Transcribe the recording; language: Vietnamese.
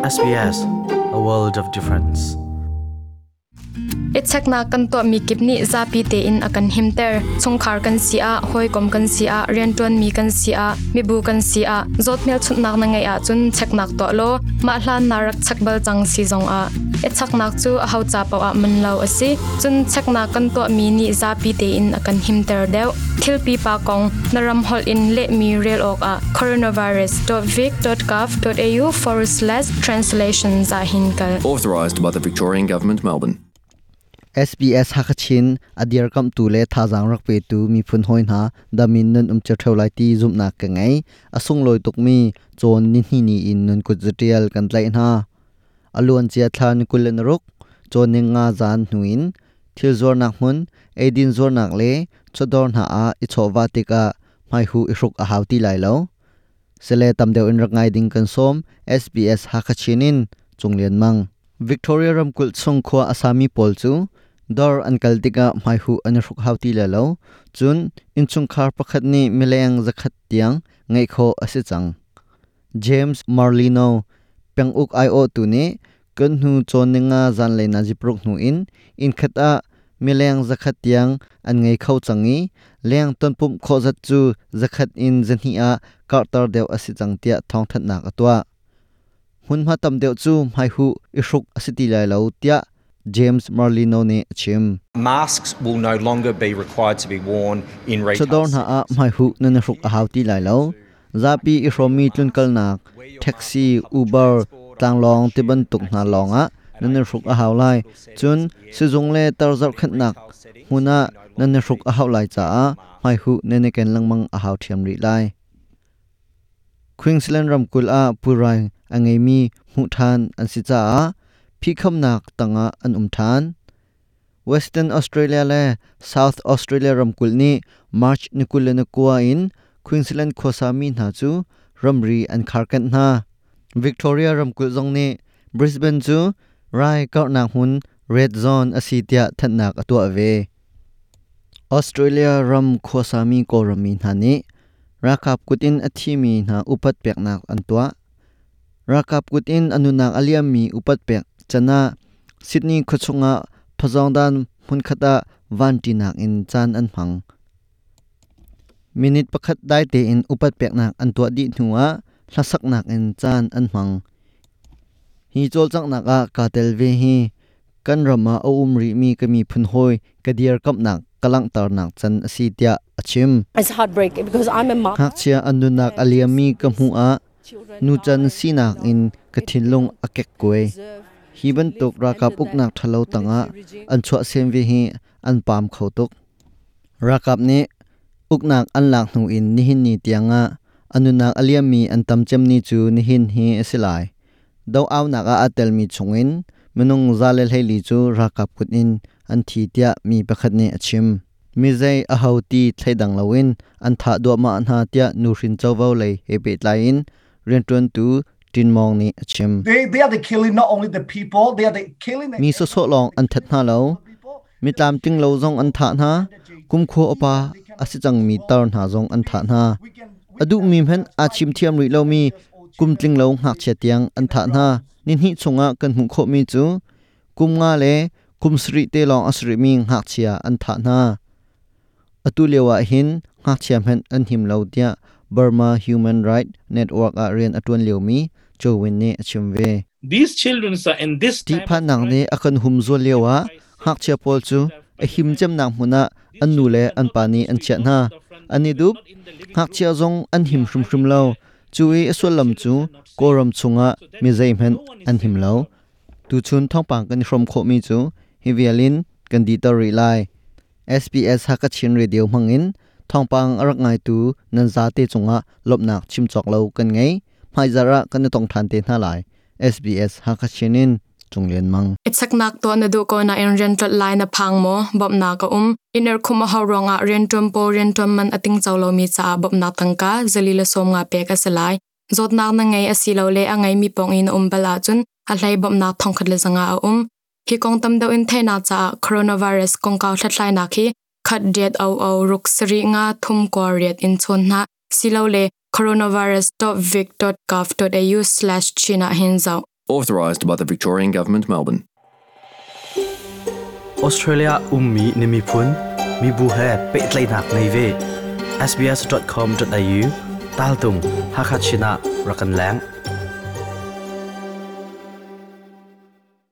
SBS a world of difference. Ichakna kan to mi kipni zapi te in akan himter chungkhar kan sia hoi kom kan sia rianton mi kan sia mi bu kan sia zotmel chutnak na ngai a chun cheknak to lo. Ma hlan narak chakbal chang si zong a ichaknak chu a hau cha paw a man lo asi chun chekna kan to mi ni zapi te in akan himter deu. Thil pi pa kong naram hol in le mi rel ok a coronavirus.vic.gov.au forward slash translations a hinkal authorised by the Victorian Government, Melbourne. SBS hakachin adir kam tu le thajang rak pe tu mi phun hoi na damin nan um cha thau lai ti zum na ka ngai. Asung loi tuk mi chon ni ni in nun ku zatial kan tlai na aluan che thlan kulen ruk chon ni nga zan nuin, thil zor nak mun edin zor nak le, chodor na a i chowa tika mai hu i ruk a hauti lai lo. Sele tam deu in rak ngai ding kan som SBS hakachinin chunglen mang. Victoria Ramkul chung khwa Asami pol chu, dor an kaltika mai hu an ruk hauti la lo. Chun in chung khar pakhat ni mileng zakhat tiang ngai kho ase chang. James Marlino peng uk io tu ni kan hu chon ninga zan le na jiprok nu in. In khata mileng zakhat tiang an ngai khau changi. Leng ton pum kho zat chu zakhat in zanhi a kartar dew ase chang tia thong that nak atwa hun ma tam deuh chu mai hu i hruk asiti lai lo tia. James Marlino ne chim. Masks will no longer be required to be worn in retail. chodor na a mai hu nan hruk a hauti lai lo zapi i hromi tlun kal nak taxi uber tanglong tiban tuk na longa nan hruk a haw lai chun sizung le tar zar khat nak huna nan hruk a haw lai cha a mai hu ne ne ken langmang a haw thiam ri lai Queensland ramkul a purai angai mi mu than an si cha a phi kham nak tanga an um than Western Australia le South Australia ramkul ni March nikul le na kwa in Queensland khosami na chu ramri an kharkan na Victoria ramkul zong ni Brisbane chu rai ka na hun red zone asitia thatnak atwa ve Australia ram khosami ko rami na ni rakap kutin athimi na upat peknak antwa rakap kutin anunak aliami upat pek chana Sydney khochunga phajongdan mun khata vantinak in chan an phang minute pakhat dai te in upat peknak antwa di hnuwa hlasaknak in chan an phang hi chol changnak a katel ve hi. Kan rama o umri mi kami phun hoi kadiar kapnak kalang tarnak chan asitia achim It's heartbreaking because I'm a mom. hak chia anunak aliami kamu a nu chan sinak in kathinlung akek koi hiban tok rakap uknak thalo tanga. An chwa sem vi hi an pam khotuk rakap ni uknak an lak nu in nihin ni tianga anunak aliami an tamchem ni chu nihin hi asilai do aw naka atel mi chungin menung zalel heli chu rakap kutin an thi tia mi pakhat ni achim mizai a hauti thlaidang lawin an tha do ma na tia nu hrin chawau lei he pe tlain ren tun tu tin mong ni achim They, they are the killing not only the people, they are the killing the mi so so long an that na lo mi tlam ting lo zong an tha na kum kho opa asichang mi tar na zong an tha na adu mi phen a chim thiam ri lo mi kum tling lo ngak che tiang an tha na nin hi chunga kan hu kho mi chu kum nga le kum sri te long asri mi ngak chia an tha na atu lewa hin ngak chiam hen an him lo tia Burma Human Right Network a rian atun lewmi chowin ne achim ve These children are in this ti time pha of nang ne akan hum zo lewa hak che pol chu a him chem nang huna an nu le, an pani an che na ani dup, hak chia zong, an him hrum hrum lo chui aswal lam chu, koram chunga, mi zai men an him lo tu chun thong pang kan from kho mi chu, hi vialin kan di ta ri lai. SBS hakachin radio mangin thong pang arak ngai tu, nan za te chunga lopnak chim chok lo kan ngai mai zara kan tong than te na lai. SBS hakachinin chunglen mang ichaknak to na du ko na in rental line na phang mo bob na ka um. Iner khuma ha ronga rentum po rentum man ating chawlo mi cha bob na tangka zalila som nga pe ka salai zot nak na ngai asilo le angai mi pong in um bala chun a hlai bob na thong khat le zanga um. Ki kong tam do in thaina cha coronavirus kong ka thlatlai na khi khat det au au ruk sri nga thum ko riat in chon na silo le coronavirus.vic.gov.au/china hinzau Authorised by the Victorian Government, Melbourne. Australia ummi nimi phun mi bu he nak nei ve sbs.com.au tal tung hakachina rakan lang